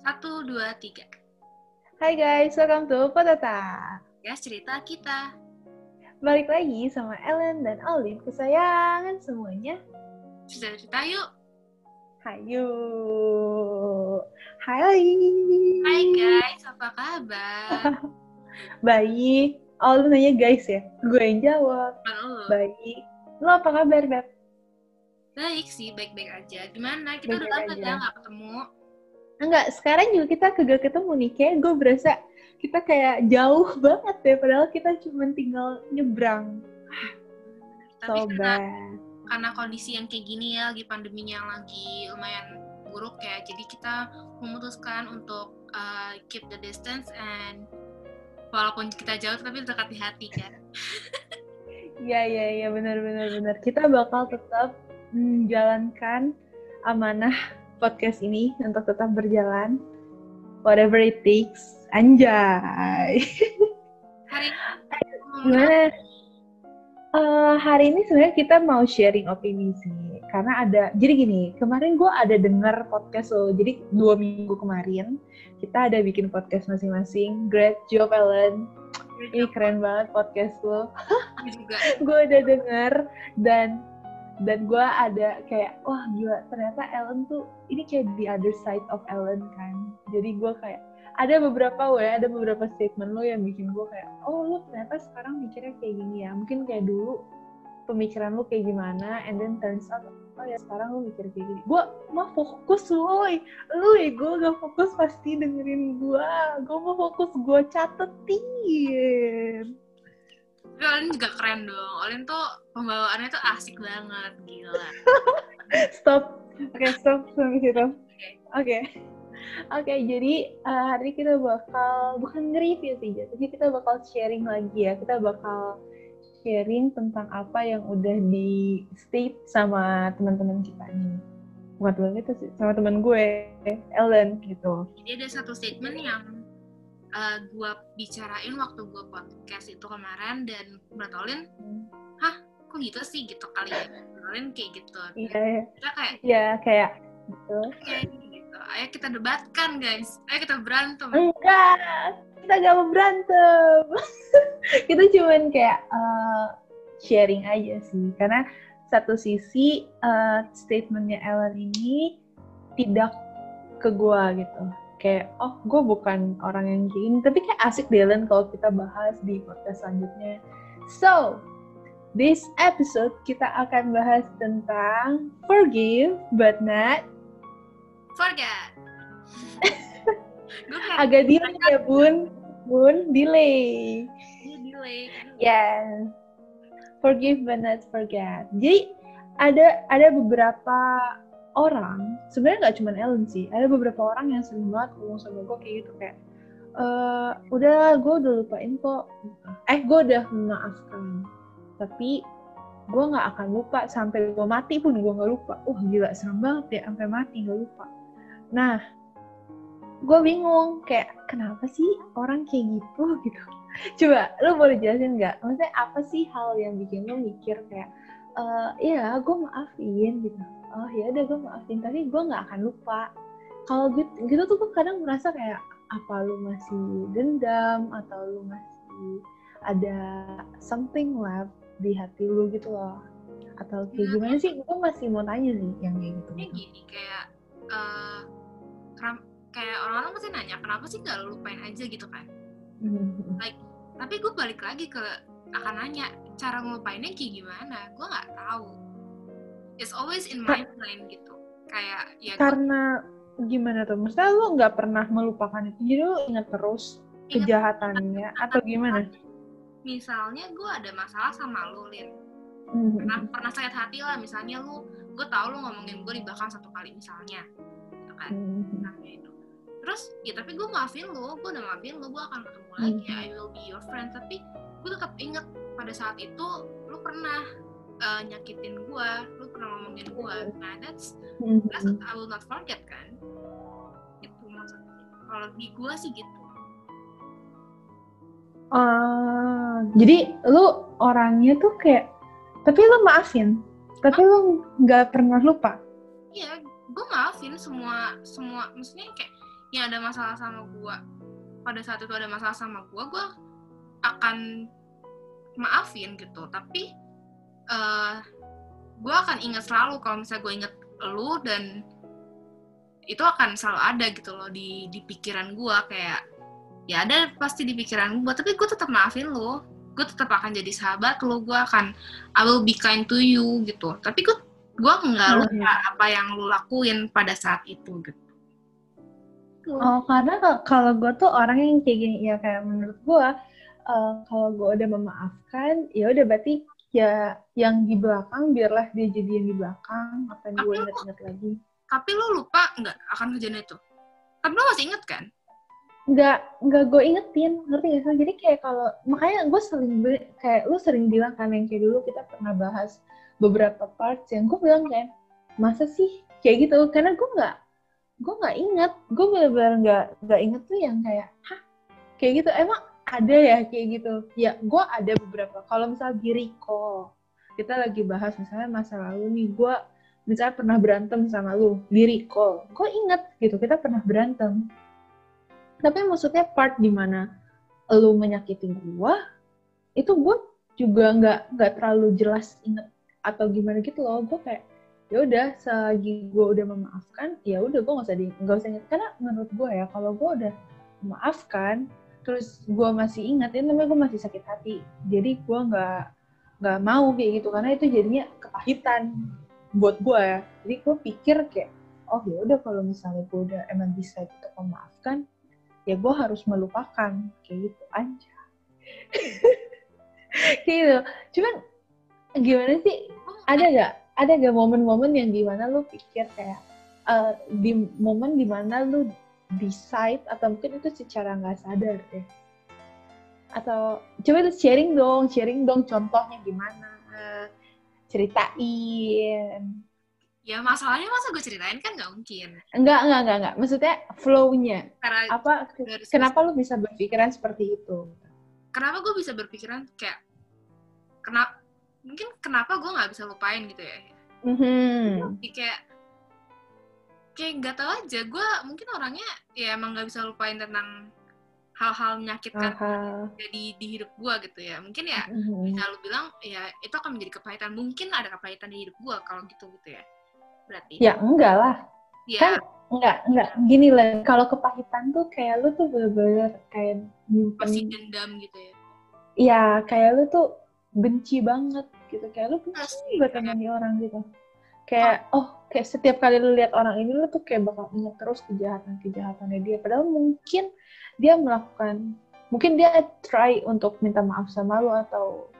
Satu, dua, tiga. Hai guys, welcome to Potata. Ya, cerita kita. Balik lagi sama Ellen dan Alin, kesayangan semuanya. Cerita-cerita yuk. Hayu. Hai. Hai guys, apa kabar? Baik. Oh, lu nanya guys ya? Gue yang jawab. Lu. Baik. Lo apa kabar, Beb? Baik sih, baik-baik aja. Gimana? Kita udah Baik-baik lama ya nggak ketemu. Enggak, sekarang juga kita kagak ketemu nih. Kayak gue berasa kita kayak jauh banget deh, padahal kita cuma tinggal nyebrang. Tapi karena, karena kondisi yang kayak gini ya, lagi pandeminya yang lagi lumayan buruk ya, jadi kita memutuskan untuk uh, keep the distance and walaupun kita jauh tapi dekat di hati kan. Iya, iya, iya, benar, benar, benar. Kita bakal tetap menjalankan amanah podcast ini untuk tetap berjalan. Whatever it takes. Anjay. Hari ini Gimana? Eh, hari ini sebenarnya kita mau sharing opini sih. Karena ada, jadi gini, kemarin gue ada denger podcast lo. Jadi dua minggu kemarin, kita ada bikin podcast masing-masing. Great job, Ellen. Ini keren banget podcast lo. Juga. gue udah denger dan dan gue ada kayak wah gila ternyata Ellen tuh ini kayak the other side of Ellen kan. Jadi gue kayak ada beberapa way ada beberapa statement lo yang bikin gue kayak oh lo ternyata sekarang mikirnya kayak gini ya. Mungkin kayak dulu pemikiran lo kayak gimana and then turns out oh ya sekarang lo mikir kayak gini. Gue mah fokus woi. Lu ya gue gak fokus pasti dengerin gue gue mau fokus gue catetin. Olin juga keren dong. Olin tuh pembawaannya tuh asik banget, gila. stop. Oke stop sampai situ oke. Oke. Jadi eh, hari ini kita bakal bukan nge-review sih jadi kita bakal sharing lagi ya. Kita bakal sharing tentang apa yang udah di state sama teman-teman kita nih. Bukan teman kita sih sama teman gue Ellen gitu. Jadi ada satu statement yang uh, gue bicarain waktu gue podcast itu kemarin dan menurut Olin, kok gitu sih gitu kali ya. Olin kayak gitu. iya ya. Kita kayak, ya kayak gitu kayak gitu. Ayo kita debatkan guys. Ayo kita berantem. Enggak, kita gak mau berantem. kita cuman kayak uh, sharing aja sih. Karena satu sisi uh, statementnya Ellen ini tidak ke gua gitu. Kayak, oh gue bukan orang yang gini. Tapi kayak asik deh Ellen kalau kita bahas di podcast selanjutnya. So, this episode kita akan bahas tentang forgive but not Forget. agak delay ya bun. Bun, delay. dia delay. Yes. Forgive but not forget. Jadi ada ada beberapa orang, sebenarnya nggak cuma Ellen sih, ada beberapa orang yang sering banget ngomong sama gue kayak gitu kayak, eh udah gue udah lupain kok, eh gue udah memaafkan, tapi gue nggak akan lupa sampai gue mati pun gue nggak lupa. Wah gila serem banget ya sampai mati nggak lupa. Nah, gue bingung kayak kenapa sih orang kayak gitu gitu. Coba, lu boleh jelasin nggak? Maksudnya apa sih hal yang bikin lu mikir kayak, eh iya gue maafin gitu. Oh ya udah gue maafin, tapi gue nggak akan lupa. Kalau gitu, gitu tuh gue kadang merasa kayak apa lu masih dendam atau lu masih ada something left di hati lu gitu loh. Atau kayak Hmm. gimana sih? Gue masih mau tanya nih yang kayak gitu. Ini gini kayak, kenapa- kayak orang-orang pasti nanya kenapa sih lu lupain aja gitu kan? Mhm. tapi gue balik lagi ke akan nanya cara ngelupainnya kayak gimana gue nggak tahu it's always in my mind gitu kayak ya Karena gimana tuh? Maksudnya lu nggak pernah melupakan itu, jadi lu ingat terus inget kejahatannya atau gimana? Misalnya gue ada masalah sama lu Lin. Mhm. pernah, pernah sakit hati lah misalnya lu gue tau lu ngomongin gue di belakang satu kali misalnya gitu kan. Mhm. misalnya itu terus ya tapi gue maafin lu gue udah maafin lu gue akan ketemu lagi Hmm. I will be your friend. Tapi gue tetap inget pada saat itu lu pernah uh, nyakitin gue lu pernah ngomongin gue nah that's that's Mhm. what I will not forget kan? Itu maksudnya. Kalau di gue sih gitu Ah, jadi lu orangnya tuh kayak, tapi lu maafin, tapi lu nggak pernah lupa. iya gue maafin semua semua maksudnya kayak yang ada masalah sama gue pada saat itu ada masalah sama gue gue akan maafin gitu tapi uh, gue akan ingat selalu kalau misalnya gue inget lu dan itu akan selalu ada gitu loh di di pikiran gue kayak ya ada pasti di pikiran gue tapi gue tetap maafin lu. Gue tetap akan jadi sahabat lu gue akan I will be kind to you gitu. Tapi gue gue nggak lupa hmm. apa yang lu lakuin pada saat itu gitu. Oh karena kalau gue tuh orang yang kayak gini ya kayak menurut gue uh, kalau gue udah memaafkan ya udah berarti ya yang di belakang biarlah dia jadi yang di belakang apa yang gue inget-inget lagi. tapi lu lupa nggak akan kejadian itu? Tapi lu masih inget kan nggak nggak gue ingetin ngerti gak sih? Jadi kayak kalau makanya gue sering kayak lu sering bilang kan yang kayak dulu kita pernah bahas beberapa parts yang gue bilang kayak masa sih? Kayak gitu. Karena gue nggak gue nggak inget gue benar-benar nggak nggak inget tuh yang kayak hah? Kayak gitu. Emang ada ya kayak gitu. Ya gue ada beberapa. Kalau misal di recall kita lagi bahas misalnya masa lalu nih gue misalnya pernah berantem sama lu di recall. Gue inget gitu kita pernah berantem tapi maksudnya part di mana lu menyakiti gue itu gue juga nggak nggak terlalu jelas inget atau gimana gitu loh. Gue kayak ya udah selagi gue udah memaafkan ya udah gue nggak usah di nggak usah inget. Karena menurut gue ya kalau gue udah memaafkan terus gue masih ingat itu namanya gue masih sakit hati. Jadi gue nggak nggak mau kayak gitu karena itu jadinya kepahitan buat gue ya. Jadi gue pikir kayak oh ya udah kalau misalnya gue udah emang bisa untuk memaafkan ya gue harus melupakan kayak gitu aja kayak gitu. Cuman gimana sih ada gak ada gak momen-momen yang gimana lu pikir kayak uh, di momen di mana lu decide atau mungkin itu secara nggak sadar deh? Atau coba lu sharing dong sharing dong contohnya gimana ceritain ya masalahnya masa gue ceritain kan nggak mungkin. Enggak enggak enggak enggak maksudnya flow-nya. Apa kenapa lu bisa berpikiran seperti itu? Kenapa gue bisa berpikiran kayak kenapa mungkin kenapa gue nggak bisa lupain gitu ya? Mm-hmm. Jadi kayak kayak nggak tahu aja. Gue mungkin orangnya ya emang nggak bisa lupain tentang hal-hal menyakitkan uh-huh. jadi di hidup gue gitu ya. Mungkin ya uh-huh. bisa lu bilang ya itu akan menjadi kepahitan. Mungkin ada kepahitan di hidup gue kalau gitu gitu ya berarti? Ya enggak lah. Ya. kan enggak enggak. Gini lah kalau kepahitan tuh kayak lu tuh bener-bener kayak masih dendam gitu ya? Iya kayak lu tuh benci banget gitu. Kayak lu benci banget sama orang gitu. Kayak oh. oh kayak setiap kali lu lihat orang ini lu tuh kayak bakal inget terus kejahatan kejahatannya dia. Padahal mungkin dia melakukan mungkin dia try untuk minta maaf sama lu atau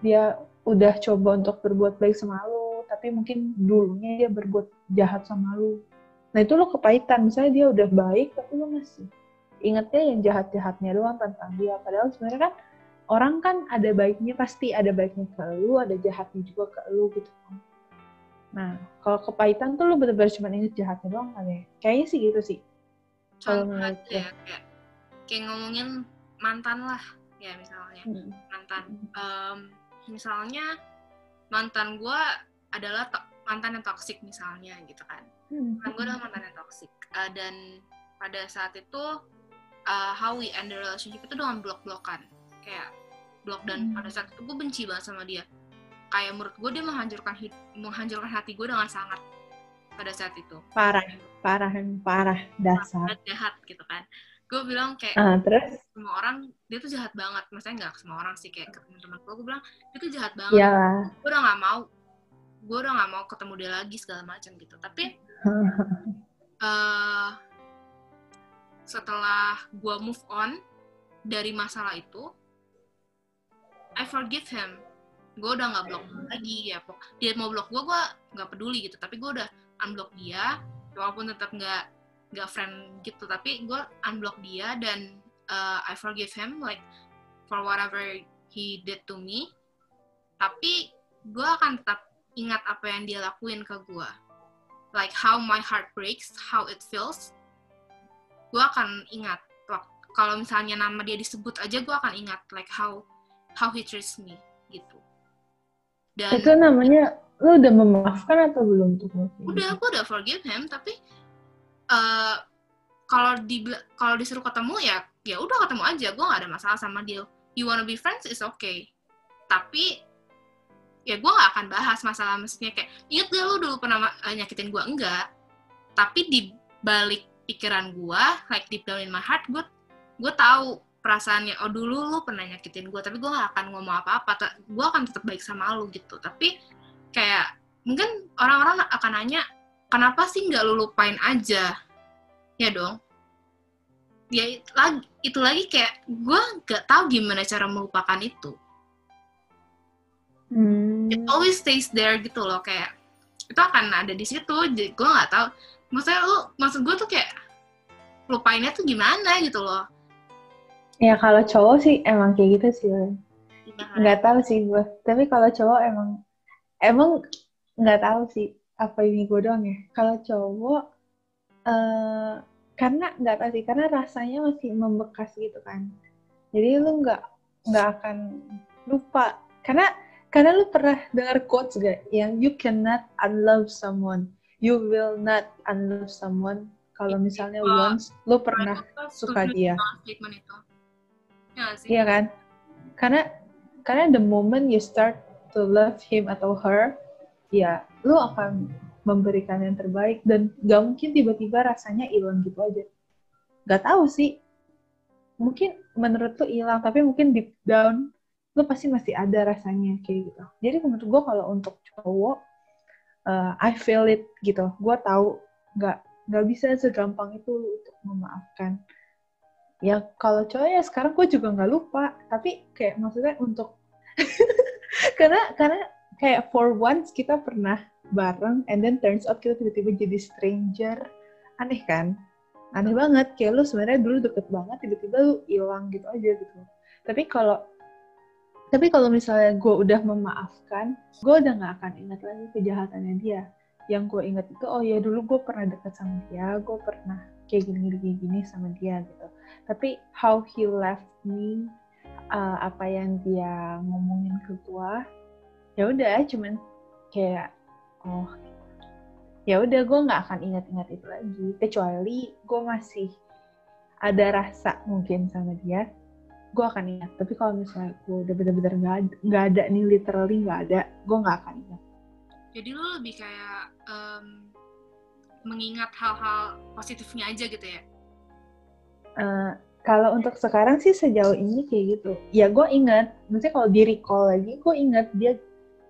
dia udah coba untuk berbuat baik sama lu tapi mungkin dulunya dia berbuat jahat sama lu. Nah itu lo kepahitan. Misalnya dia udah baik tapi lo masih ingetnya yang jahat-jahatnya doang tentang dia. Padahal sebenarnya kan orang kan ada baiknya pasti ada baiknya ke lu ada jahatnya juga ke lu gitu. Kan nah kalau kepahitan tuh lu bener-bener cuma inget jahatnya doang kan ya. Kayaknya sih gitu sih. Kalau ya kayak, kayak ngomongin mantan lah ya misalnya. Hmm. mantan. Um, misalnya mantan gue adalah mantan yang toksik misalnya gitu kan. Hmm. gue adalah mantan yang toksik uh, dan pada saat itu uh, how we end the relationship itu dengan blok-blokan. Kayak blok dan hmm. pada saat itu gue benci banget sama dia. Kayak menurut gue dia menghancurkan menghancurkan hati gue dengan sangat pada saat itu. Parah parah parah. Dasar. Jahat gitu kan. Gue bilang kayak uh, terus? semua orang dia tuh jahat banget. Maksudnya nggak semua orang sih kayak ke teman-teman gue gue bilang dia tuh jahat banget. Yeah. gue udah nggak mau gue udah nggak mau ketemu dia lagi segala macam gitu. Tapi uh, setelah gue move on dari masalah itu I forgive him. Gue udah nggak blok lagi ya dia mau blok gue gue nggak peduli gitu. Tapi gue udah unblock dia walaupun tetap nggak nggak friend gitu. Tapi gue unblock dia dan uh, I forgive him like for whatever he did to me. Tapi gue akan tetap ingat apa yang dia lakuin ke gue like how my heart breaks how it feels gue akan ingat. Kalau misalnya nama dia disebut aja gue akan ingat like how how he treats me gitu. Dan itu namanya lu udah memaafkan atau belum tuh? Udah aku udah forgive him tapi uh, kalau di kalau disuruh ketemu ya ya udah ketemu aja. Gue gak ada masalah sama dia you wanna be friends is okay. Tapi ya gue gak akan bahas masalah maksudnya kayak inget gak lu dulu pernah uh, nyakitin gue enggak. Tapi di balik pikiran gue like deep down in my heart gue gue tahu perasaannya oh dulu lu pernah nyakitin gue tapi gue gak akan ngomong apa-apa. Gue akan tetap baik sama lu gitu. Tapi kayak mungkin orang-orang akan nanya kenapa sih nggak lu lupain aja? Ya dong. Ya lagi itu lagi kayak gue nggak tahu gimana cara melupakan itu. Hmm. It always stays there gitu loh kayak itu akan ada di situ jadi gue nggak tahu. Maksudnya lu maksud gue tuh kayak lupainnya tuh gimana gitu loh. Ya kalau cowok sih emang kayak gitu sih nggak tahu sih gue tapi kalau cowok emang emang nggak tahu sih apa ini gue doang ya. Kalau cowok uh, karena nggak tahu sih karena rasanya masih membekas gitu kan. Jadi lu nggak nggak akan lupa. Karena karena lu pernah dengar quotes gak yang you cannot unlove someone. You will not unlove someone. Kalau misalnya uh, once lu pernah suka dia. iya kan? Karena karena the moment you start to love him atau her, ya lu akan memberikan yang terbaik dan gak mungkin tiba-tiba rasanya hilang gitu aja. Gak tahu sih. Mungkin menurut lu hilang, tapi mungkin deep down lu pasti masih ada rasanya kayak gitu. Jadi menurut gue kalau untuk cowok, uh, I feel it gitu. Gue tahu gak nggak bisa segampang itu untuk memaafkan. Ya kalau cowok ya sekarang gue juga nggak lupa, tapi kayak maksudnya untuk karena karena kayak for once kita pernah bareng and then turns out kita tiba-tiba jadi stranger aneh kan aneh banget kayak lu sebenarnya dulu deket banget tiba-tiba lu hilang gitu aja gitu tapi kalau tapi kalau misalnya gue udah memaafkan gue udah nggak akan ingat lagi kejahatannya dia. Yang gue ingat itu oh ya dulu gue pernah deket sama dia gue pernah kayak gini gini sama dia gitu. Tapi how he left me uh, apa yang dia ngomongin ke gue ya udah cuman kayak oh ya udah gue nggak akan ingat-ingat itu lagi. Kecuali gue masih ada rasa mungkin sama dia gue akan ingat. Tapi kalau misalnya gue udah bener-bener nggak ada, gak ada nih literally nggak ada gue nggak akan ingat. Jadi lo lebih kayak um, mengingat hal-hal positifnya aja gitu ya? Uh, kalau untuk sekarang sih sejauh ini kayak gitu. Ya gue ingat. Maksudnya kalau di recall lagi gue ingat dia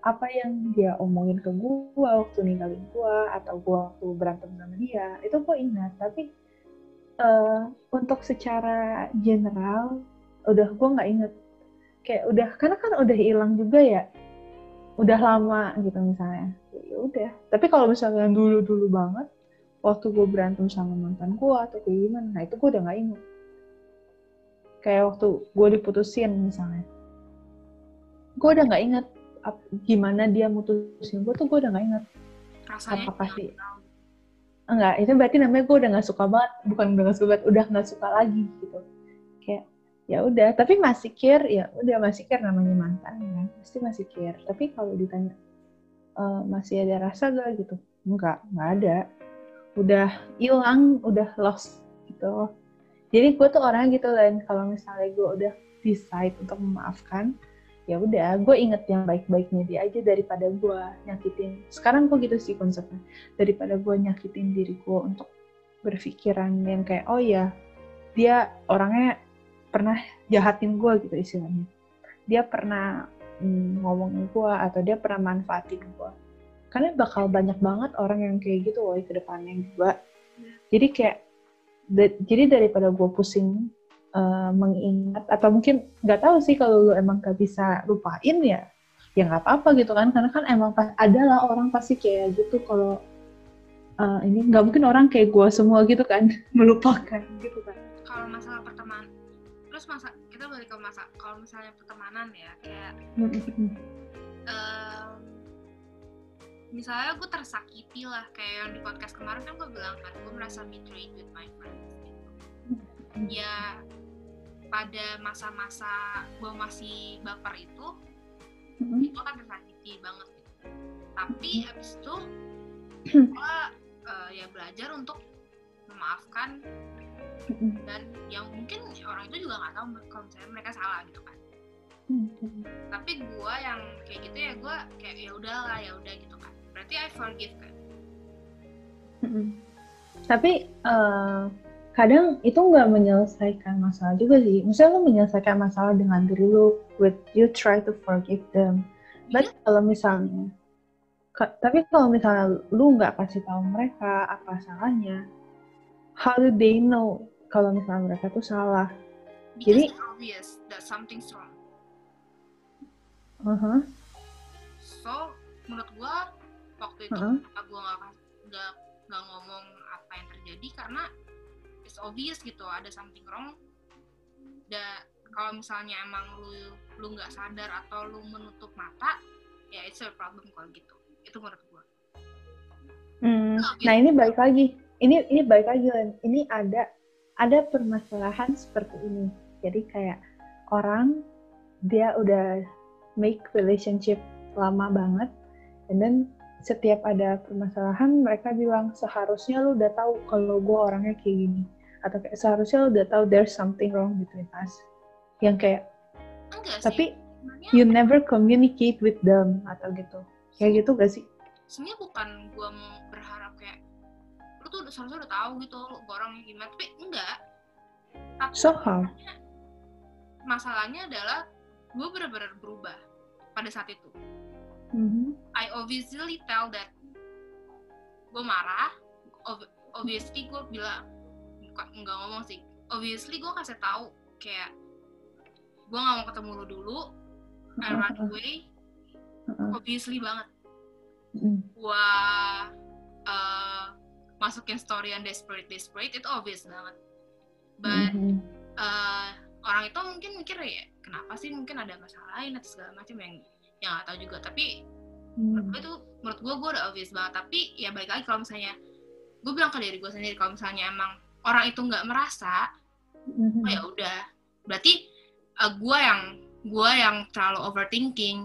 apa yang dia omongin ke gue waktu ninggalin gue atau gue waktu berantem sama dia itu gue ingat. Tapi uh, untuk secara general udah gue nggak inget. Kayak udah karena kan udah hilang juga ya. Udah lama gitu misalnya. Ya udah. Tapi kalau misalnya dulu dulu banget waktu gue berantem sama mantan gue atau kayak gimana nah itu gue udah nggak inget. Kayak waktu gue diputusin misalnya. Gue udah nggak inget gimana dia mutusin gue tuh gue udah nggak inget. Rasanya apa pasti enggak itu berarti namanya gue udah nggak suka banget. Bukan udah nggak suka banget udah nggak suka lagi gitu ya udah tapi masih care ya udah masih care namanya mantan ya pasti masih care tapi kalau ditanya uh, masih ada rasa gak gitu. Enggak nggak ada. Udah hilang udah lost gitu. Jadi gue tuh orang gitu dan kalau misalnya gue udah decide untuk memaafkan ya udah gue inget yang baik-baiknya dia aja daripada gue nyakitin. Sekarang gue gitu sih konsepnya. Daripada gue nyakitin diri gue untuk berpikiran yang kayak oh ya dia orangnya pernah jahatin gue gitu istilahnya. Dia pernah mm, ngomongin gue atau dia pernah manfaatin gue karena bakal banyak banget orang yang kayak gitu loh ke depannya juga. Jadi kayak jadi daripada gue pusing uh, mengingat atau mungkin nggak tahu sih kalau lu emang gak bisa lupain ya ya nggak apa-apa gitu kan. Karena kan emang pas adalah orang pasti kayak gitu kalau uh, ini nggak mungkin orang kayak gue semua gitu kan melupakan gitu kan. Kalau masalah pertemanan terus masa kita balik ke masa kalau misalnya pertemanan ya kayak um, misalnya gue tersakiti lah kayak yang di podcast kemarin kan gue bilang kan gue merasa betrayed with my friends gitu. ya pada masa-masa gue masih baper itu mm-hmm. itu kan tersakiti banget gitu tapi habis itu gue uh, ya belajar untuk memaafkan dan yang mungkin orang itu juga nggak tahu kalau misalnya mereka salah gitu kan. Tapi gue yang kayak gitu ya gue kayak ya udahlah ya udah gitu kan. Berarti I forgive kan? Tapi uh, kadang itu nggak menyelesaikan masalah juga sih. Misalnya lu menyelesaikan masalah dengan diri lu with you try to forgive them. But yeah. kalau misalnya tapi kalau misalnya lu nggak kasih tahu mereka apa salahnya how do they know kalau misalnya mereka tuh salah. Because Jadi obvious that something's wrong. Uh -huh. So menurut gua waktu itu uh -huh. gua nggak nggak nggak ngomong apa yang terjadi karena it's obvious gitu ada something wrong. Dan kalau misalnya emang lu lu nggak sadar atau lu menutup mata, ya it's a problem kalau gitu. Itu menurut gua. Hmm. Nah ini balik lagi. Ini ini balik lagi Ini ada ada permasalahan seperti ini. Jadi kayak orang dia udah make relationship lama banget, and then setiap ada permasalahan mereka bilang seharusnya lu udah tahu kalau gue orangnya kayak gini atau kayak seharusnya lu udah tahu there's something wrong between us yang kayak Enggak tapi sih. you never communicate with them atau gitu kayak gitu gak sih? Sebenarnya bukan gue mau berharap lu tuh seharusnya udah tahu gitu gue orangnya gimana. Tapi enggak. Tapi so how? masalahnya adalah gue benar-benar berubah pada saat itu. Mm-hmm. I obviously tell that gue marah. Ob- obviously gue bilang nggak ngomong sih? Obviously gue kasih tahu kayak gue nggak mau ketemu lo dulu. I run away. Obviously banget. Mm. gue uh, masukin story yang desperate desperate itu obvious banget but mm-hmm. uh, orang itu mungkin mikir ya kenapa sih mungkin ada masalah lain atau segala macam yang yang gak tahu juga tapi mm. menurut gue itu menurut gue gue udah obvious banget tapi ya balik lagi kalau misalnya gue bilang ke diri gue sendiri kalau misalnya emang orang itu nggak merasa mm-hmm. oh ya udah berarti uh, gue yang gue yang terlalu overthinking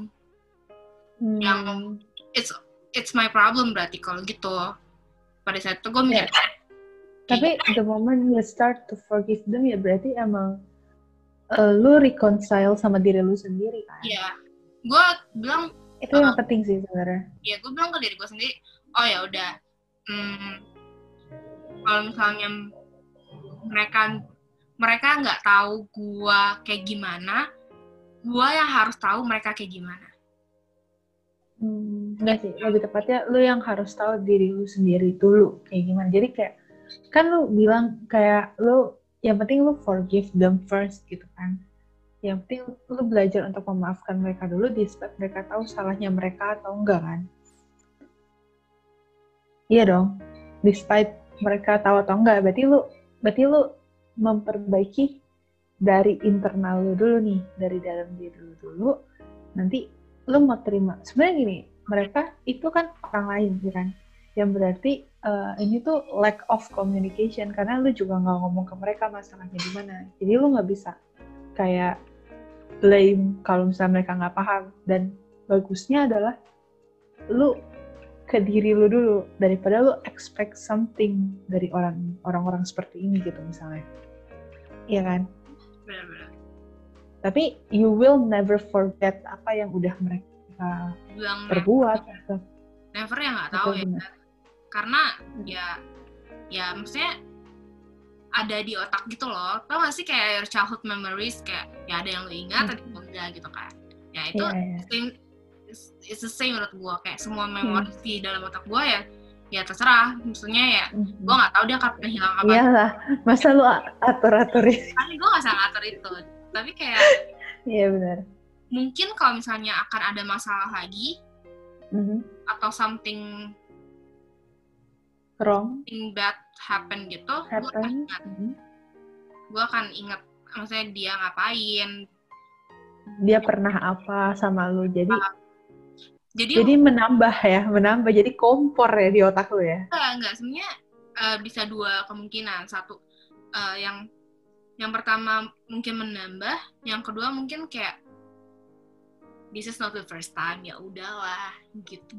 mm. yang it's it's my problem berarti kalau gitu pada saat itu gue mikir yeah. tapi the moment you start to forgive them ya berarti emang uh, lu reconcile sama diri lu sendiri kan? Iya. Yeah. gue bilang itu uh, yang penting sih sebenarnya. Iya gue bilang ke diri gue sendiri oh ya udah hmm, kalau misalnya mereka mereka nggak tahu gue kayak gimana gue yang harus tahu mereka kayak gimana. Hmm, enggak sih, lebih tepatnya lu yang harus tahu diri lu sendiri dulu kayak gimana. Jadi kayak kan lu bilang kayak lu yang penting lu forgive them first gitu kan. Yang penting lu belajar untuk memaafkan mereka dulu despite mereka tahu salahnya mereka atau enggak kan. Iya dong. Despite mereka tahu atau enggak, berarti lu berarti lu memperbaiki dari internal lu dulu nih, dari dalam diri lu dulu. Nanti lu mau terima sebenarnya gini mereka itu kan orang lain ya kan? Yang berarti uh, ini tuh lack of communication karena lu juga nggak ngomong ke mereka masalahnya gimana jadi lu nggak bisa kayak blame kalau misalnya mereka nggak paham. Dan bagusnya adalah lu ke diri lu dulu daripada lu expect something dari orang orang-orang seperti ini gitu misalnya. Iya kan? Benar-benar. Tapi you will never forget apa yang udah mereka Bilang perbuat never, never ya nggak tahu ya. Karena ya ya maksudnya ada di otak gitu loh. Tau gak sih kayak your childhood memories kayak ya ada yang lo ingat hmm. ada yang enggak gitu kan. Ya itu yeah, yeah. Same, it's, the same menurut gue kayak semua memori hmm. di dalam otak gue ya ya terserah. Maksudnya ya hmm. gue nggak tahu dia kapan hilang apa. Iyalah masa lu atur atur kan gue nggak salah atur itu. Tapi kayak iya benar mungkin kalau misalnya akan ada masalah lagi mm-hmm. atau something wrong. something bad happen gitu gue akan ingat. Mm-hmm. gue akan ingat maksudnya dia ngapain. Dia pernah apa sama lu. Jadi uh, jadi jadi menambah ya menambah. Jadi kompor ya di otak lu ya. Enggak enggak. Sebenarnya uh, bisa dua kemungkinan. Satu uh, yang yang pertama mungkin menambah yang kedua mungkin kayak this is not the first time ya udahlah gitu.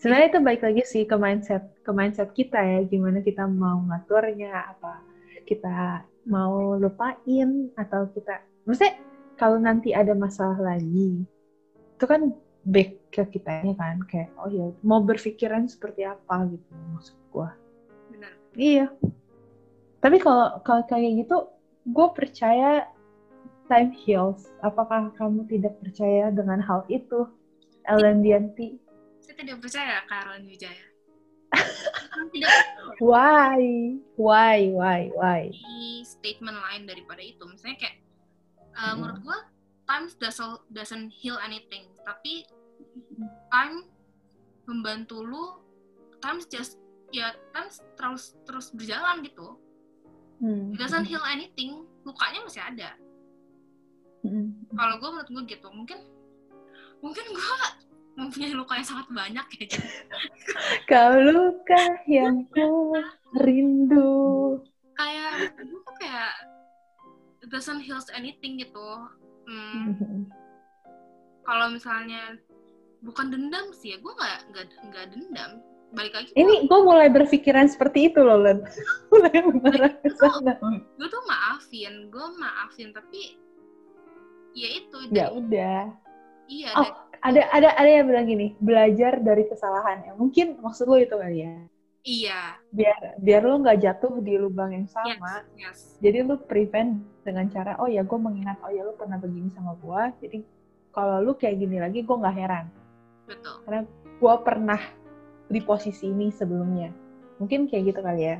Sebenarnya itu baik lagi sih ke mindset ke mindset kita ya gimana kita mau ngaturnya apa kita mau lupain atau kita maksudnya kalau nanti ada masalah lagi itu kan back ke kitanya kan kayak oh ya mau berpikiran seperti apa gitu maksud gua. Benar. Iya. Tapi kalau kalau kayak gitu gue percaya time heals. Apakah kamu tidak percaya dengan hal itu? Ellen Dianti. Saya tidak percaya Karen Wijaya. Tidak why? Why why why? Di statement lain daripada itu. Misalnya kayak uh, menurut gua time doesn't doesn't heal anything. Tapi time membantu lu time just ya time terus terus berjalan gitu. Hmm. It doesn't heal anything. Lukanya masih ada. Hmm. Kalau gue menurut gue gitu. Mungkin mungkin gue mempunyai luka yang sangat banyak ya jadi kau luka yang ku rindu. Kayak gue tuh kayak it doesn't heal anything gitu. Hmm, kalau misalnya bukan dendam sih ya gue nggak nggak nggak dendam. Balik lagi ini gue mulai berpikiran seperti itu loh Len. Mulai mengarah ke sana gue tuh maafin gue maafin tapi ya itu ya udah. Iya Oh. ada ada ada yang bilang gini belajar dari kesalahan. Ya mungkin maksud lo itu kali ya? Iya. Biar biar lo nggak jatuh di lubang yang yes, sama. Yes. jadi lo prevent dengan cara oh ya gue mengingat oh ya lo pernah begini sama gue jadi kalau lo kayak gini lagi gue nggak heran. Betul. Gue pernah di posisi ini sebelumnya. Mungkin kayak gitu kali ya?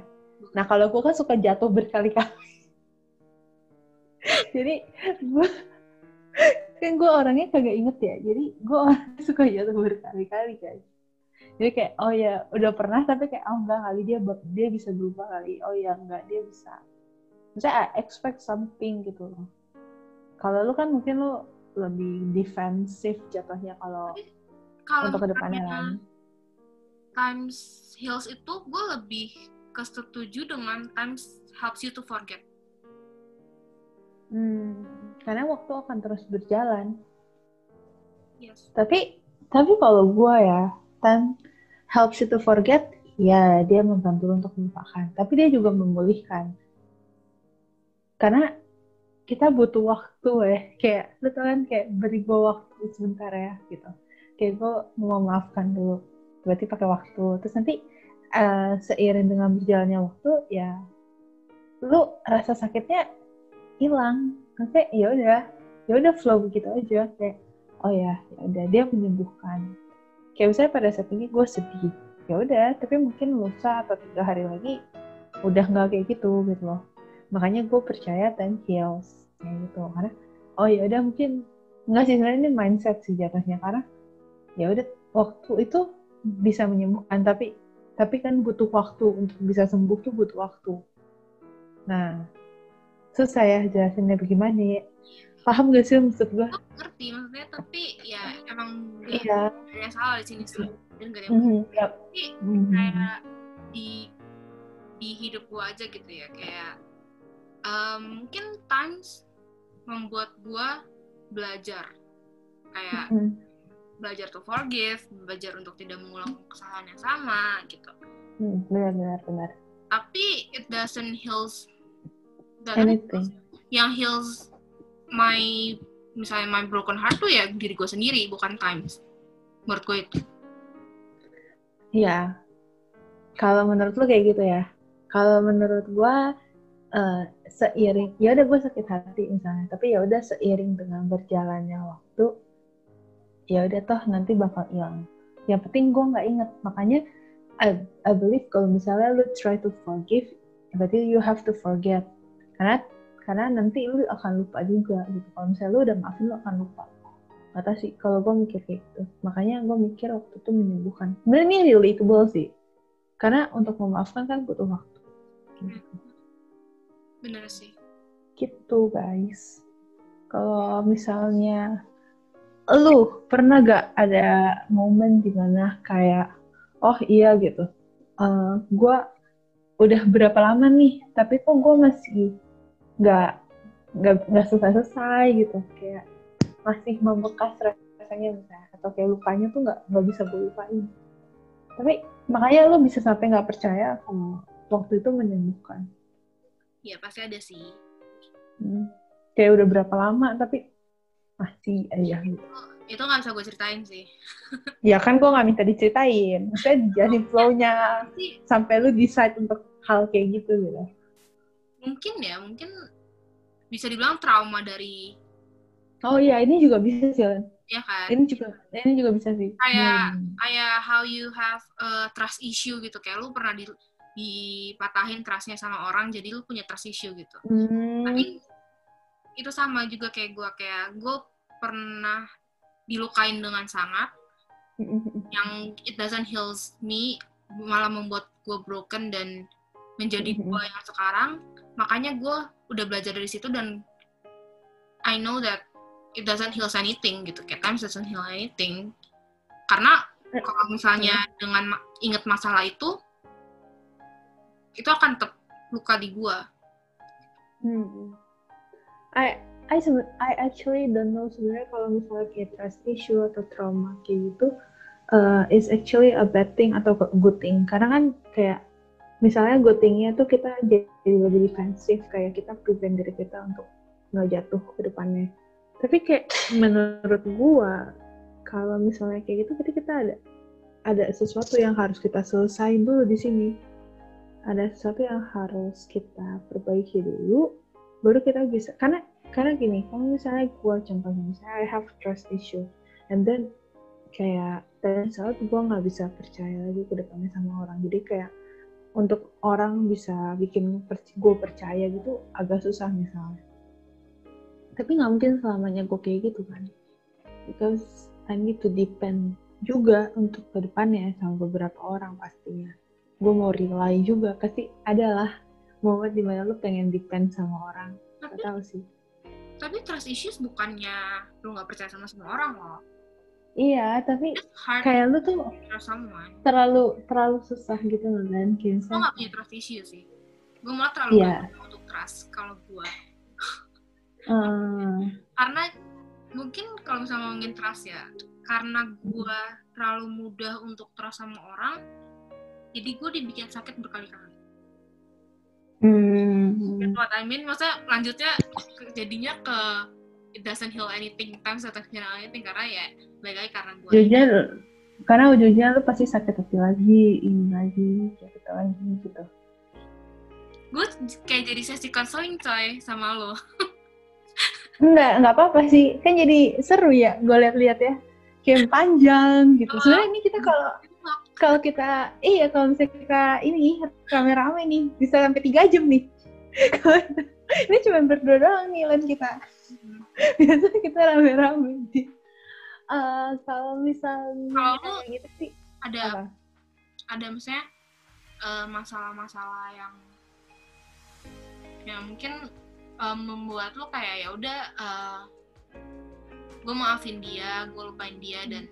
Nah kalau gue kan suka jatuh berkali-kali. Jadi gue kan gue orangnya kagak inget ya. Jadi gue orangnya suka jatuh berkali-kali kan jadi kayak oh ya udah pernah tapi kayak oh enggak kali dia dia bisa berubah kali. Oh ya enggak dia bisa. Misalnya I expect something gitu loh. Kalau lu kan mungkin lu lebih defensif jatuhnya kalau untuk ke depannya kan. times heals itu gue lebih kesetuju dengan times helps you to forget. Hmm, karena waktu akan terus berjalan. yes Tapi tapi kalau gue ya, time helps you to forget, ya dia membantu untuk melupakan. Tapi dia juga memulihkan. Karena kita butuh waktu ya, kayak lu tau kan kayak beri gue waktu sebentar ya gitu. Kayak gue mau memaafkan dulu, berarti pakai waktu. Terus nanti eh, seiring dengan berjalannya waktu ya, lu rasa sakitnya hilang. Maksudnya ya udah, ya udah flow begitu aja. Kayak oh ya ya udah dia menyembuhkan. Kayak misalnya pada saat ini gue sedih. Ya udah tapi mungkin lusa atau tiga hari lagi udah nggak kayak gitu gitu loh. Makanya gue percaya time heals kayak gitu. Karena oh ya udah mungkin nggak sih sebenarnya ini mindset sih jatuhnya. Karena ya udah waktu itu bisa menyembuhkan tapi tapi kan butuh waktu. Untuk bisa sembuh tuh butuh waktu. Nah susah ya jelasinnya bagaimana ya. Paham gak sih maksud gue gue ngerti. Maksudnya tapi ya emang gak iya. ada yang salah di sini sih. Dan gak ada yang Mhm, yap. tapi Mhm. kayak di di hidup gue aja gitu ya. Kayak um, mungkin times membuat gue belajar. Kayak Mhm. belajar to forgive belajar untuk tidak mengulang kesalahan yang sama gitu. Hmm, benar benar benar. Tapi it doesn't heals anything. Yang heals my misalnya my broken heart tuh ya diri gue sendiri bukan times. Menurut gue itu. Ya kalau menurut lu kayak gitu ya. Kalau menurut gua eh, seiring ya udah gue sakit hati misalnya tapi ya udah seiring dengan berjalannya waktu ya udah toh nanti bakal hilang. Yang penting gue nggak inget makanya I, I believe kalau misalnya lu try to forgive berarti you have to forget karena karena nanti lu akan lupa juga gitu. Kalau misalnya lu udah maafin lu akan lupa. Gak tau sih kalau gue mikir kayak gitu. Makanya gue mikir waktu itu menyembuhkan. Sebenarnya ini relatable sih. Karena untuk memaafkan kan butuh waktu. Gitu, bener sih. Gitu guys. Kalau misalnya lu pernah gak ada momen di mana kayak oh iya gitu. Eh gue udah berapa lama nih? Tapi kok gue masih nggak nggak nggak selesai selesai gitu. Kayak masih membekas rasanya misalnya atau kayak lukanya tuh nggak nggak bisa gue lupain. Tapi makanya lo bisa sampai nggak percaya kalau waktu itu menyembuhkan. Ya pasti ada sih. Hmm. kayak udah berapa lama tapi masih aja gitu. Itu nggak bisa gue ceritain sih. Ya kan gue nggak minta diceritain. Maksudnya jadi flow-nya sampai lu decide untuk hal kayak gitu gitu mungkin ya mungkin bisa dibilang trauma dari oh iya ini juga bisa sih ya kan? Ini juga ini juga bisa sih. Kayak Hmm. kayak how you have a trust issue gitu kayak lu pernah di dipatahin trustnya sama orang jadi lu punya trust issue gitu. Hmm. tapi itu sama juga kayak gue kayak gue pernah dilukain dengan sangat. Yang it doesn't heals me malah membuat gue broken dan menjadi Mhm. gue yang sekarang makanya gue udah belajar dari situ dan I know that it doesn't heal anything gitu. Kayak times doesn't heal anything. Karena kalau misalnya dengan inget masalah itu itu akan tetap luka di gue Hmm. I I I actually don't know sebenarnya kalau misalnya kayak trust issue atau trauma kayak gitu uh, is actually a bad thing atau a good thing. Karena kan kayak misalnya good thingnya tuh kita jadi lebih defensif kayak kita prevent diri kita untuk nggak jatuh ke depannya. Tapi kayak menurut gua kalau misalnya kayak gitu berarti kita ada ada sesuatu yang harus kita selesaiin dulu di sini. Ada sesuatu yang harus kita perbaiki dulu baru kita bisa karena karena gini kalau misalnya gue contohnya misalnya I have trust issue and then kayak dan saat gue nggak bisa percaya lagi ke depannya sama orang jadi kayak untuk orang bisa bikin gue percaya gitu agak susah misalnya tapi nggak mungkin selamanya gue kayak gitu kan. Because I need to depend juga untuk ke depannya sama beberapa orang pastinya. Gue mau rely juga pasti adalah momen di mana lu pengen depend sama orang. Tapi gak tahu sih. tapi trust issues bukannya lu nggak percaya sama semua orang loh iya tapi kayak lu tuh terlalu terlalu susah gitu loh kan kayak gue gak punya trust issue sih. Gue malah terlalu gampang untuk trust kalau gue Hmm, karena mungkin kalau misalnya ngomongin trust ya karena gue terlalu mudah untuk trust sama orang jadi gue dibikin sakit berkali-kali. Hmm, That's what I mean. Masa lanjutnya jadinya ke it doesn't heal anything times doesn't heal anything karena ya balik lagi karena gue ujungnya karena ujungnya lu pasti sakit hati lagi ini lagi gitu lagi gitu. Gue kayak jadi sesi counseling coy sama lo. Enggak enggak apa-apa sih. Kan jadi seru ya gue lihat-lihat ya. Kayak panjang gitu. Sebenarnya ini kita kalau kalau kita iya kalau misalnya kita ini rame-rame nih bisa sampai tiga jam nih. Ini cuma berdua doang nih Len kita biasanya kita rame-rame Di- Eh, kalau misalnya Kalau gitu sih ada apa? ada misalnya eh, masalah-masalah yang yang mungkin eh, membuat lo kayak ya udah gue maafin dia gue lupain dia dan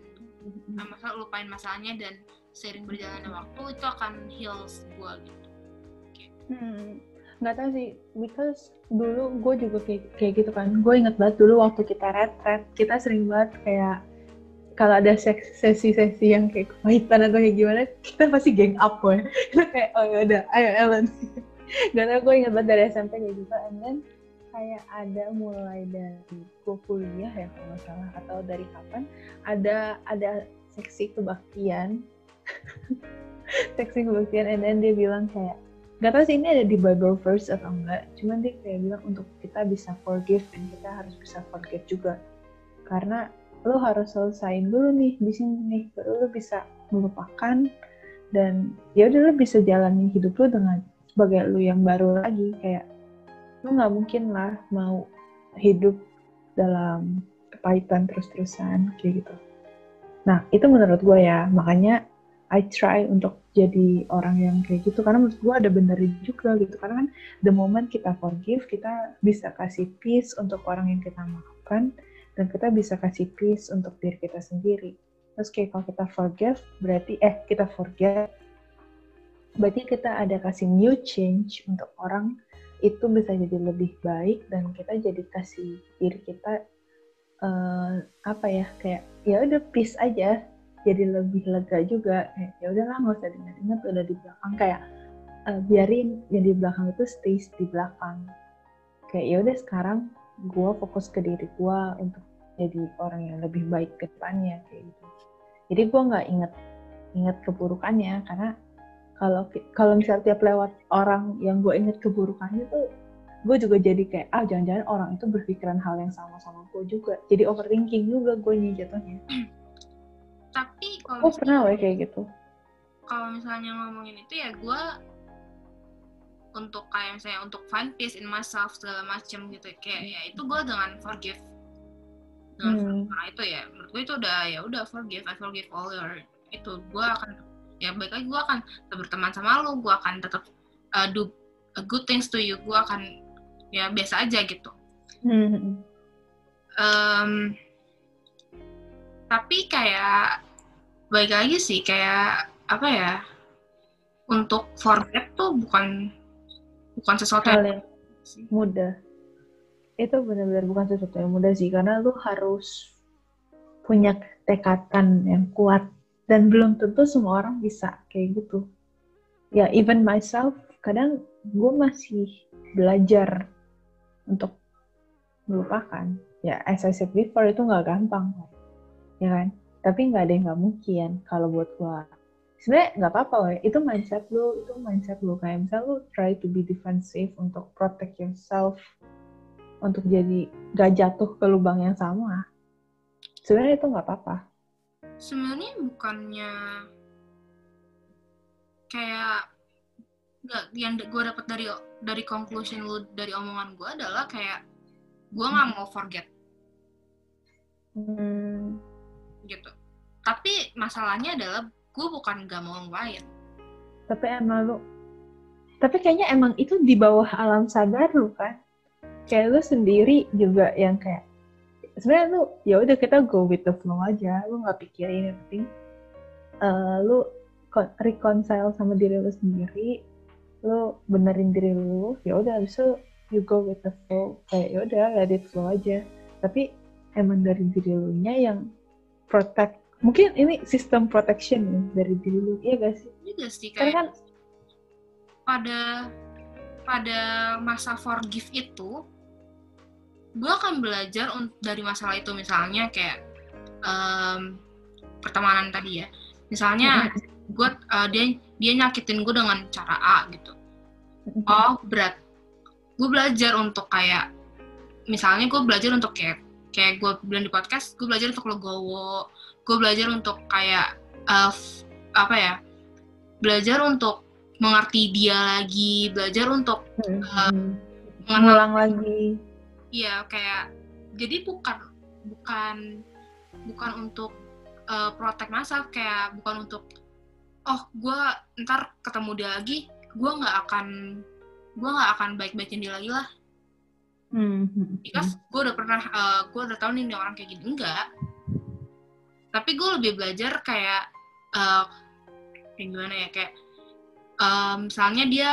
eh, masa lupain masalahnya dan seiring berjalannya waktu itu akan heals gue gitu. Hmm, nggak tahu sih, because dulu gue juga kayak, kayak gitu kan. Gue inget banget dulu waktu kita retret, kita sering banget kayak kalau ada sesi-sesi yang kayak kepahitan atau kayak gimana, kita pasti gang up gue. Kita kayak, oh ya udah, ayo Ellen. Gak tau gue inget banget dari SMP kayak gitu, and then kayak ada mulai dari gue kuliah ya kalau nggak salah, atau dari kapan, ada ada seksi kebaktian, seksi kebaktian, and then dia bilang kayak, Gak tau sih ini ada di Bible verse atau enggak, cuman dia kayak bilang untuk kita bisa forgive dan kita harus bisa forget juga. Karena lo harus selesaiin dulu nih di sini nih, baru lo bisa melupakan dan ya udah lo bisa jalanin hidup lo dengan sebagai lo yang baru lagi kayak lo nggak mungkin lah mau hidup dalam kepahitan terus-terusan kayak gitu. Nah itu menurut gue ya makanya I try untuk jadi orang yang kayak gitu. Karena menurut gue ada benernya juga gitu. Karena kan the moment kita forgive kita bisa kasih peace untuk orang yang kita maafkan. Dan kita bisa kasih peace untuk diri kita sendiri. Terus kayak kalau kita forgive berarti eh kita forget berarti kita ada kasih new change untuk orang. Itu bisa jadi lebih baik dan kita jadi kasih diri kita eh, apa ya kayak ya udah peace aja jadi lebih lega juga. Kayak ya udahlah nggak usah diingat-ingat udah di belakang. Kayak uh, biarin yang di belakang itu stay di belakang. Kayak ya udah sekarang gue fokus ke diri gue untuk jadi orang yang lebih baik ke depannya kayak gitu. Jadi gue nggak inget inget keburukannya karena kalau kalau misal tiap lewat orang yang gue inget keburukannya tuh gue juga jadi kayak ah jangan-jangan orang itu berpikiran hal yang sama sama gue juga. Jadi overthinking juga gue nih jatuhnya tapi kalau gue pernah loh kayak gitu kalau misalnya ngomongin itu ya gue untuk kayak misalnya untuk find peace in myself segala macem gitu kayak ya itu gue dengan forgive dengan hmm. nah itu ya menurut gue itu udah ya udah forgive I forgive all your itu gue akan ya baik lagi gue akan tetap berteman sama lo gue akan tetap uh, do a good things to you gue akan ya biasa aja gitu hmm. um, tapi kayak baik lagi sih kayak apa ya untuk forget tuh bukan bukan sesuatu yang mudah. Itu benar-benar bukan sesuatu yang mudah sih karena lu harus punya tekatan yang kuat. Dan belum tentu semua orang bisa kayak gitu. Ya even myself kadang gue masih belajar untuk melupakan. Ya as I said before itu nggak gampang ya kan tapi nggak ada yang nggak mungkin kalau buat gue sebenarnya nggak apa-apa loh itu mindset lu itu mindset lu. Kayak misal lu try to be defensive untuk protect yourself untuk jadi gak jatuh ke lubang yang sama. Sebenarnya itu nggak apa-apa. Sebenarnya bukannya kayak nggak yang gue dapat dari dari conclusion lu dari omongan gue adalah kayak gue nggak mau forget. Hmm. Gitu. Tapi masalahnya adalah gue bukan gak mau ngelupain tapi emang lu tapi kayaknya emang itu di bawah alam sadar lu kan. Kayak lu sendiri juga yang kayak sebenarnya lu ya udah kita go with the flow aja lu nggak pikirin yang penting uh, lu reconcile sama diri lu sendiri lu benerin diri lu ya udah itu you go with the flow kayak ya udah let it flow aja. Tapi emang dari diri lu nya yang protect mungkin ini sistem protection ya dari diri lu iya gak sih? Iya sih kayak kan pada pada masa forgive itu gue akan belajar dari masalah itu. Misalnya kayak um, pertemanan tadi ya. Misalnya gue uh, dia dia nyakitin gue dengan cara A gitu. Oh berat. Gue belajar untuk kayak misalnya gue belajar untuk kayak kayak gue bilang di podcast gue belajar untuk legowo gue belajar untuk kayak uh, apa ya belajar untuk mengerti dia lagi belajar untuk uh, mengulang lagi. Iya kayak jadi bukan bukan bukan untuk uh, protect myself kayak bukan untuk oh gue ntar ketemu dia lagi gue nggak akan gue nggak akan baik-baikin dia lagi lah hmm. because gue udah pernah uh, eh, gue udah tahu nih orang kayak gini. Enggak. Tapi gue lebih belajar kayak uh, kayak gimana ya kayak um, misalnya dia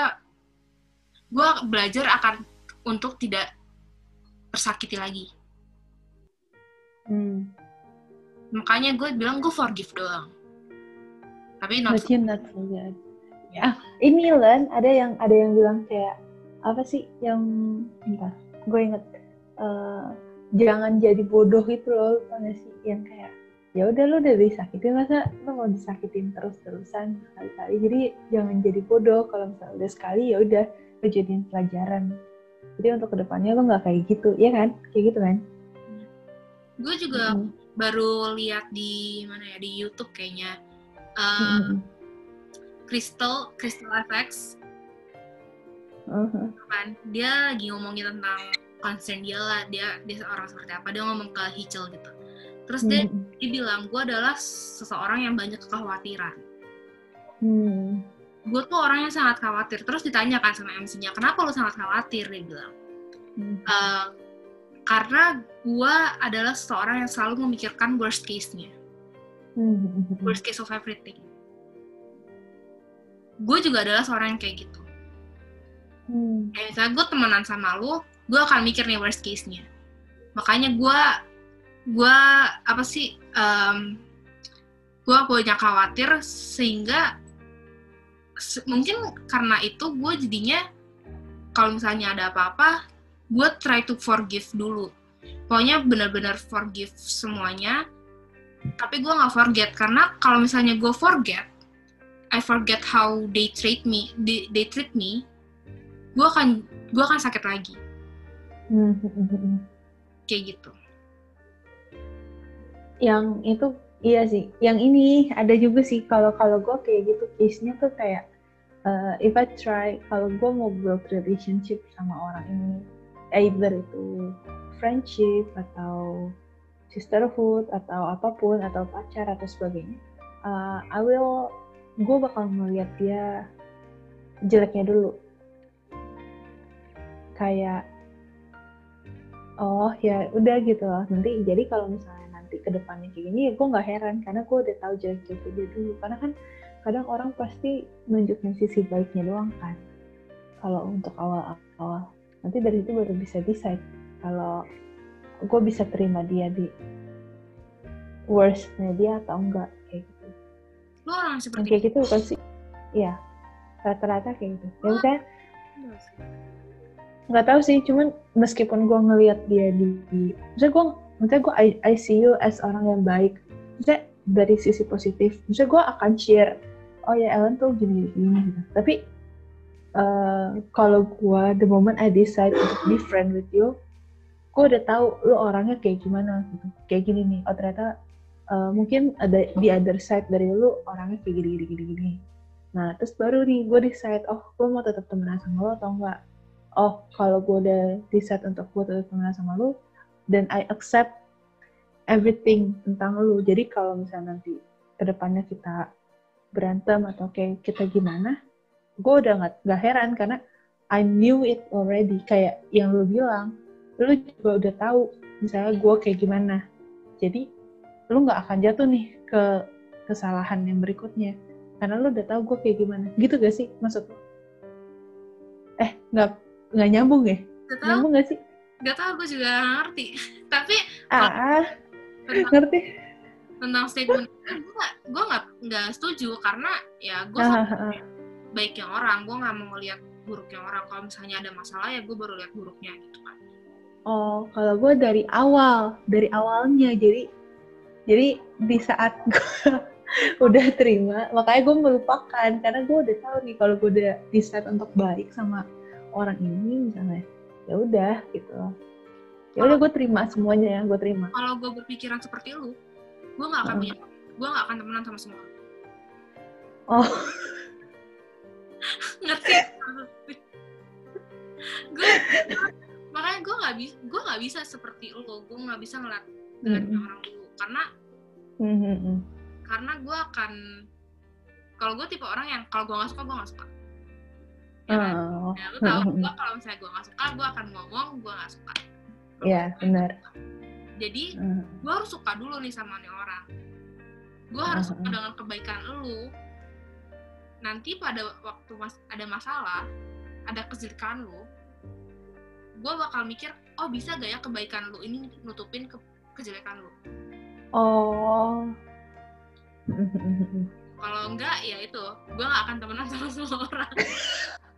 gue belajar akan untuk tidak tersakiti lagi. Hmm. makanya gue bilang gue forgive doang. Tapi not, But not forget ya ini Len ada yang ada yang bilang kayak apa sih yang entah gue inget uh, jangan jadi bodoh itu loh tanya sih? Yang kayak ya udah lu udah disakitin masa lu mau disakitin terus terusan sekali-kali jadi jangan jadi bodoh kalau misalnya udah sekali ya udah lu jadiin pelajaran. Jadi untuk ke depannya lo nggak kayak gitu ya kan? Kayak gitu kan? Gue juga hmm. baru lihat di mana ya di YouTube kayaknya. Uh, hmm. Crystal Crystal FX uh-huh. kan. Dia lagi ngomongin tentang concern dia lah. Dia dia seorang seperti apa. Dia ngomong ke Hitchell gitu. Terus dia, hmm. dia bilang gue adalah seseorang yang banyak kekhawatiran. Hmm. Gue tuh orangnya sangat khawatir. Terus ditanyakan sama MC-nya kenapa lo sangat khawatir? Dia bilang. Hmm. uh, karena gue adalah seseorang yang selalu memikirkan worst case-nya. Hmm. worst case of everything. Gue juga adalah seorang yang kayak gitu hmm. kayak misalnya gue temenan sama lo gue akan mikir nih worst case-nya. Makanya gue gue apa sih um, gue punya khawatir sehingga se- mungkin karena itu gue jadinya kalau misalnya ada apa-apa gue try to forgive dulu. Pokoknya benar-benar forgive semuanya tapi gue nggak forget. Karena kalau misalnya gue forget I forget how they treat me they, they treat me gue akan gue akan sakit lagi. Hmm, hmm, hmm, kayak gitu. Yang itu iya sih. Yang ini ada juga sih. Kalau kalau gue kayak gitu case-nya tuh kayak uh, if I try kalau gue mau build relationship sama orang ini either itu friendship atau sisterhood atau apa pun atau pacar atau sebagainya uh, I will gue bakal ngeliat dia jeleknya dulu kayak oh ya udah gitu loh. Nanti jadi kalau misalnya nanti ke depannya kayak gini ya gue nggak heran karena gue udah tahu jelek-jeleknya dia dulu. Karena kan kadang orang pasti nunjukin sisi baiknya doang kan. Kalau untuk awal-awal nanti dari itu baru bisa decide kalau gue bisa terima dia di worstnya dia atau enggak kayak gitu. Lo orang seperti kayak gitu bukan sih iya. Rata-rata kayak gitu. Ya misalnya nggak tahu sih cuman meskipun gue ngelihat dia di, misalnya gue misalnya gue I, I see you as orang yang baik. Misalnya dari sisi positif misalnya gue akan share oh ya Ellen tuh gini gini gitu. Tapi uh, kalau gue the moment I decide untuk be friend with you gue udah tahu lu orangnya kayak gimana gitu. Kayak gini nih oh ternyata uh, mungkin ada di other side dari lu orangnya kayak gini gini gini gini. Nah terus baru nih gue decide oh gue mau tetap temenan sama lo atau enggak oh kalau gue udah decide untuk gue tetap temenan sama lu dan I accept everything tentang lu. Jadi kalau misalnya nanti ke depannya kita berantem atau kayak kita gimana gue udah nggak nggak heran karena I knew it already. Kayak yang lu bilang lu juga udah tahu misalnya gue kayak gimana. Jadi lu nggak akan jatuh nih ke kesalahan yang berikutnya. Karena lu udah tahu gue kayak gimana. Gitu gak sih? Maksud lu eh nggak nggak nyambung ya Gak nyambung gak sih gak tau gue juga nggak ngerti. Tapi ah, ah tentang, ngerti tentang statement itu gue gak, gue nggak nggak setuju karena ya gue Ah, ah, ah. baiknya orang, gue nggak mau lihat buruknya orang. Kalau misalnya ada masalah ya gue baru lihat buruknya gitu kan. Oh, kalau gue dari awal, dari awalnya. Jadi, jadi di saat gue udah terima, makanya gue melupakan karena gue udah tahu nih kalau gue udah decide untuk baik sama orang ini misalnya, ya udah gitu. Ya udah gue terima semuanya ya, gue terima. Kalau gue berpikiran seperti lu, gue nggak akan punya, gue nggak akan temenan sama semua. Oh, ngerti gue makanya gue nggak bisa gue nggak bisa seperti lo gue nggak bisa ngeliat dengan Mm-mm. orang dulu karena hmm, hmm. karena gue akan kalau gue tipe orang yang kalau gue nggak suka gue nggak suka ya kan? Oh, ya, lu tau hmm, gue kalau misalnya gue nggak suka gue akan ngomong gue nggak suka Iya, suka, benar. suka. jadi hmm. gue harus suka dulu nih sama nih orang gue harus suka Hmm. dengan kebaikan lu nanti pada waktu mas ada masalah ada kejelekan lu gue bakal mikir oh bisa gak ya kebaikan lu ini nutupin ke kejelekan lu Oh. Kalau enggak ya itu gue gak akan temenan sama semua orang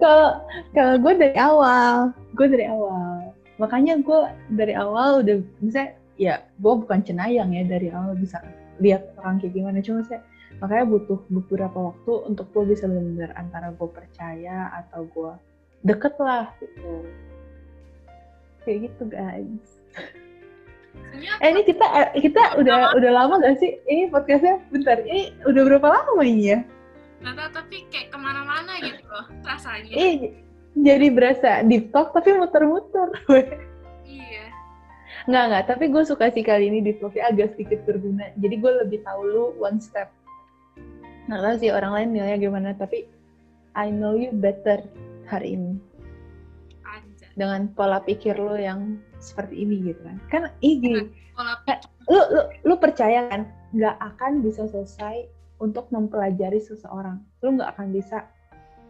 Kalau kalau gue dari awal, gue dari awal. Makanya gue dari awal udah bisa ya gue bukan cenayang ya dari awal bisa lihat orang kayak gimana. Cuma saya makanya butuh beberapa waktu untuk gue bisa benar antara gue percaya atau gue deket lah gitu. Kayak gitu guys. Eh ini kita eh, kita udah udah lama gak sih? Ini podcastnya bentar. Ini udah berapa lama ini ya tahu tapi kayak ke mana-mana gitu loh rasanya eh jadi berasa deep talk tapi muter-muter iya Nggak, nggak. Tapi gue suka sih kali ini di vlognya agak sedikit berguna. Jadi gue lebih tahu lu one step. Nggak tahu sih orang lain nilainya gimana, tapi I know you better hari ini. aja Dengan pola pikir lu yang seperti ini gitu kan. Kan ini, pola lu, lu, lu percaya kan, nggak akan bisa selesai untuk mempelajari seseorang. Lu nggak akan bisa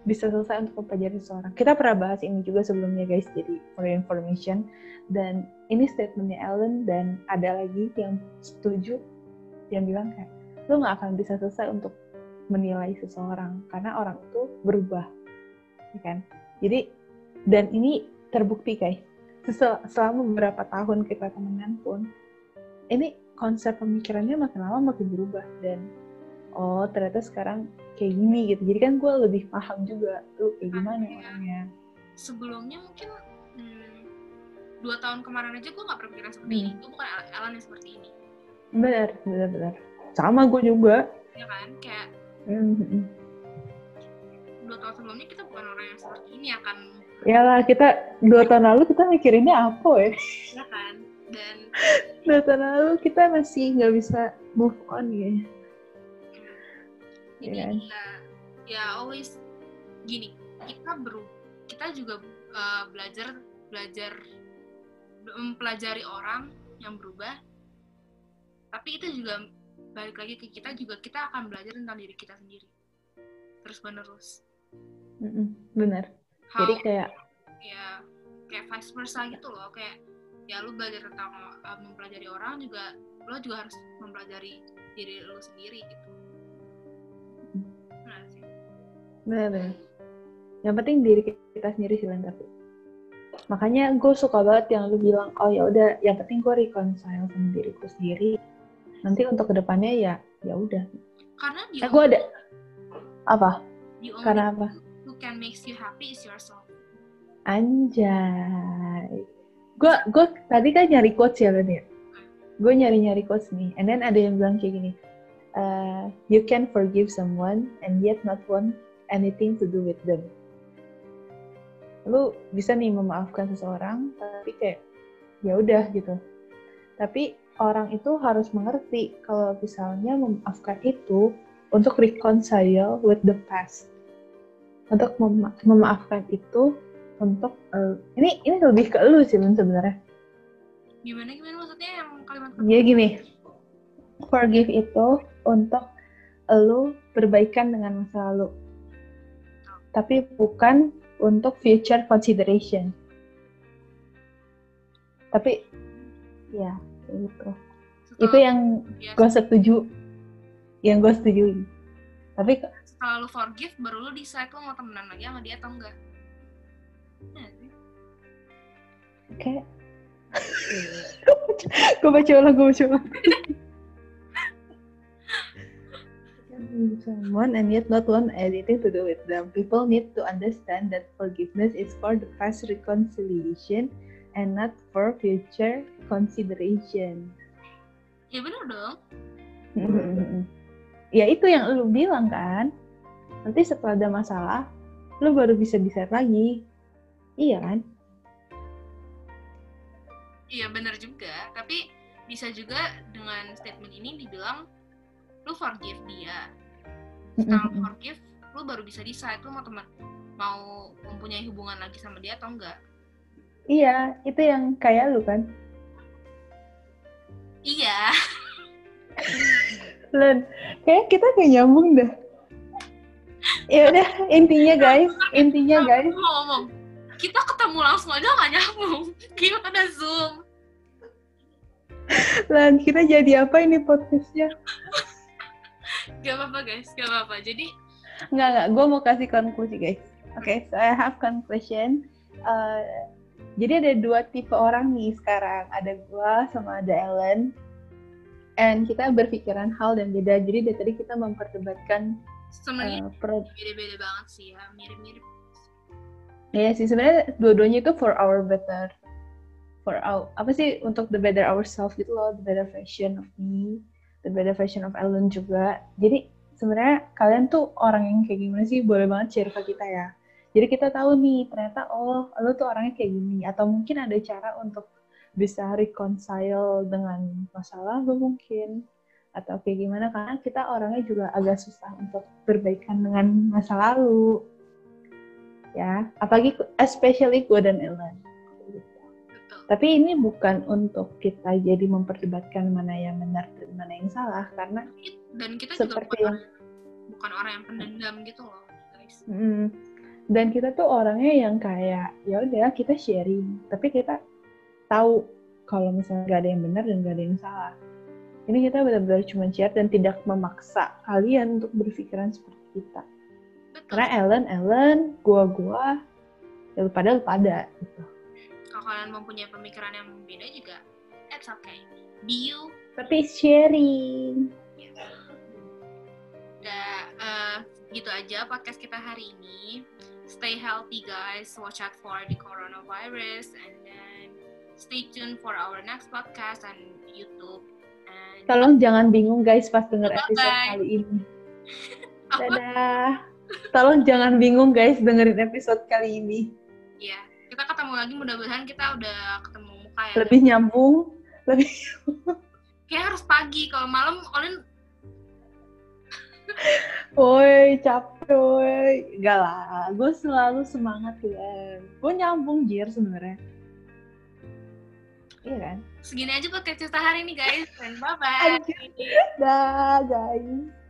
bisa selesai untuk mempelajari seseorang. Kita pernah bahas ini juga sebelumnya guys, jadi for information. Dan ini statementnya Ellen dan ada lagi yang setuju. yang bilang kayak lu nggak akan bisa selesai untuk menilai seseorang karena orang itu berubah, ya kan? Jadi dan ini terbukti guys, selama beberapa tahun kita temenan pun, ini konsep pemikirannya makin lama makin berubah dan oh ternyata sekarang kayak gini gitu. Jadi kan gue lebih paham juga lu kayak gimana Iya. orangnya. sebelumnya mungkin hmm, dua tahun kemarin aja gue nggak berpikiran seperti Hmm. ini gue bukan Ellen yang seperti ini Benar, benar, benar. Sama gue juga. ya kan kayak Mhm. dua tahun sebelumnya kita bukan orang yang seperti ini akan Ya lah, kita dua tahun lalu kita mikirinnya apa ya? ya kan dan Dua tahun lalu kita masih nggak bisa move on ya. Jadi Iya ya, kan? ya always gini kita beru kita juga uh, belajar belajar mempelajari orang yang berubah. Tapi itu juga balik lagi ke kita juga kita akan belajar tentang diri kita sendiri. Terus menerus. Mm-mm, Benar. How, Jadi kayak ya kayak vice versa gitu loh. Kayak ya lu belajar tentang uh, mempelajari orang juga lo juga harus mempelajari diri lu sendiri gitu benar. Yang penting diri kita sendiri sih tapi. Makanya gue suka banget yang lu bilang, oh ya udah, yang penting gue reconcile sama diriku sendiri. Nanti untuk ke depannya ya, ya udah. karena di Eh gue ada apa? the only Karena apa? who can makes you happy is yourself Anjay. Gue gue tadi kan nyari quotes ya ya. Gue nyari nyari quotes nih, and then ada yang bilang kayak gini. uh, you can forgive someone and yet not want anything to do with them. Lu bisa nih memaafkan seseorang, tapi kayak ya udah gitu. Tapi orang itu harus mengerti kalau misalnya memaafkan itu untuk reconcile with the past. Untuk mema- memaafkan itu untuk eh, ini ini lebih ke lu sih Lun, sebenarnya. gimana gimana maksudnya yang kalimat Jadi gini, forgive itu untuk lu berbaikan dengan masa lalu. Tapi bukan untuk future consideration. Tapi ya gitu. setelah, Itu yang ya, gue setuju. Yang gue setujui. Tapi setelah lu forgive baru lu decide lu mau temenan lagi sama dia atau enggak sih. kayak gue baca ulang, gue baca ulang. someone and yet not want anything to do with them. People need to understand that forgiveness is for the past reconciliation and not for future consideration. ya bener dong ya itu yang lu bilang kan. Nanti setelah ada masalah, lu baru bisa decide lagi. Iya kan? iya bener juga tapi bisa juga dengan statement ini dibilang lu forgive dia setelah lu forgive lu baru bisa decide lu mau teman mau mempunyai hubungan lagi sama dia atau enggak. Iya, itu yang kayak lu kan. iya. Len, kayak kita kayak nyambung dah. Ya udah, intinya guys, intinya guys, ngomong. Kita ketemu langsung aja nggak nyambung. Gimana zoom? Len, kita jadi apa ini podcastnya? Gak apa-apa guys gak apa-apa jadi Nggak, nggak, gue mau kasih konklusi guys. Oke, so I have conclusion. Uh, jadi ada dua tipe orang nih sekarang. Ada gue sama ada Ellen. And kita berpikiran hal dan beda. Jadi dari tadi kita memperdebatkan sebenarnya uh, pro- beda-beda banget sih ya mirip-mirip Ya sih sebenarnya dua-duanya itu for our better, for our apa sih untuk the better ourselves gitu loh, the better version of me, the better version of Ellen juga. Jadi sebenarnya kalian tuh orang yang kayak gimana sih? Boleh banget share ke kita ya. Jadi kita tahu nih ternyata oh lo tuh orangnya kayak gini. Atau mungkin ada cara untuk bisa reconcile dengan masalah lo mungkin. Atau kayak gimana? Karena kita orangnya juga agak susah untuk berbaikan dengan masa lalu. Ya apalagi especially gue dan Ellen tapi ini bukan untuk kita jadi memperdebatkan mana yang benar dan mana yang salah karena dan kita juga Seperti bukan, yang- bukan orang yang pendendam gitu loh guys mm, dan kita tuh orangnya yang kayak ya udah kita sharing tapi kita tahu kalau misalnya gak ada yang benar dan gak ada yang salah Ini kita benar-benar cuma share dan tidak memaksa kalian untuk berpikiran seperti kita. Betul. Karena Ellen, Ellen, gua, gua, ya lu pada, lu pada. Gitu. Kalau kalian mempunyai pemikiran yang berbeda juga, it's okay. Be you. Tapi sharing. Udah, eh, gitu aja podcast kita hari ini. Stay healthy guys. Watch out for the coronavirus and then stay tuned for our next podcast on YouTube. And Tolong jangan bingung guys pas denger Bye-bye. episode kali ini. Dadah. Tolong jangan bingung guys dengerin episode kali ini. ya, kita ketemu lagi mudah-mudahan kita udah ketemu muka ya. Lebih nyambung, lebih Kayak harus pagi. Kalau malam Olin Woi, capek woi. Gak lah, gue selalu semangat ya. Gue nyambung jir sebenarnya. Iya kan? segini aja podcast cerita hari ini guys. And bye-bye. Dah guys.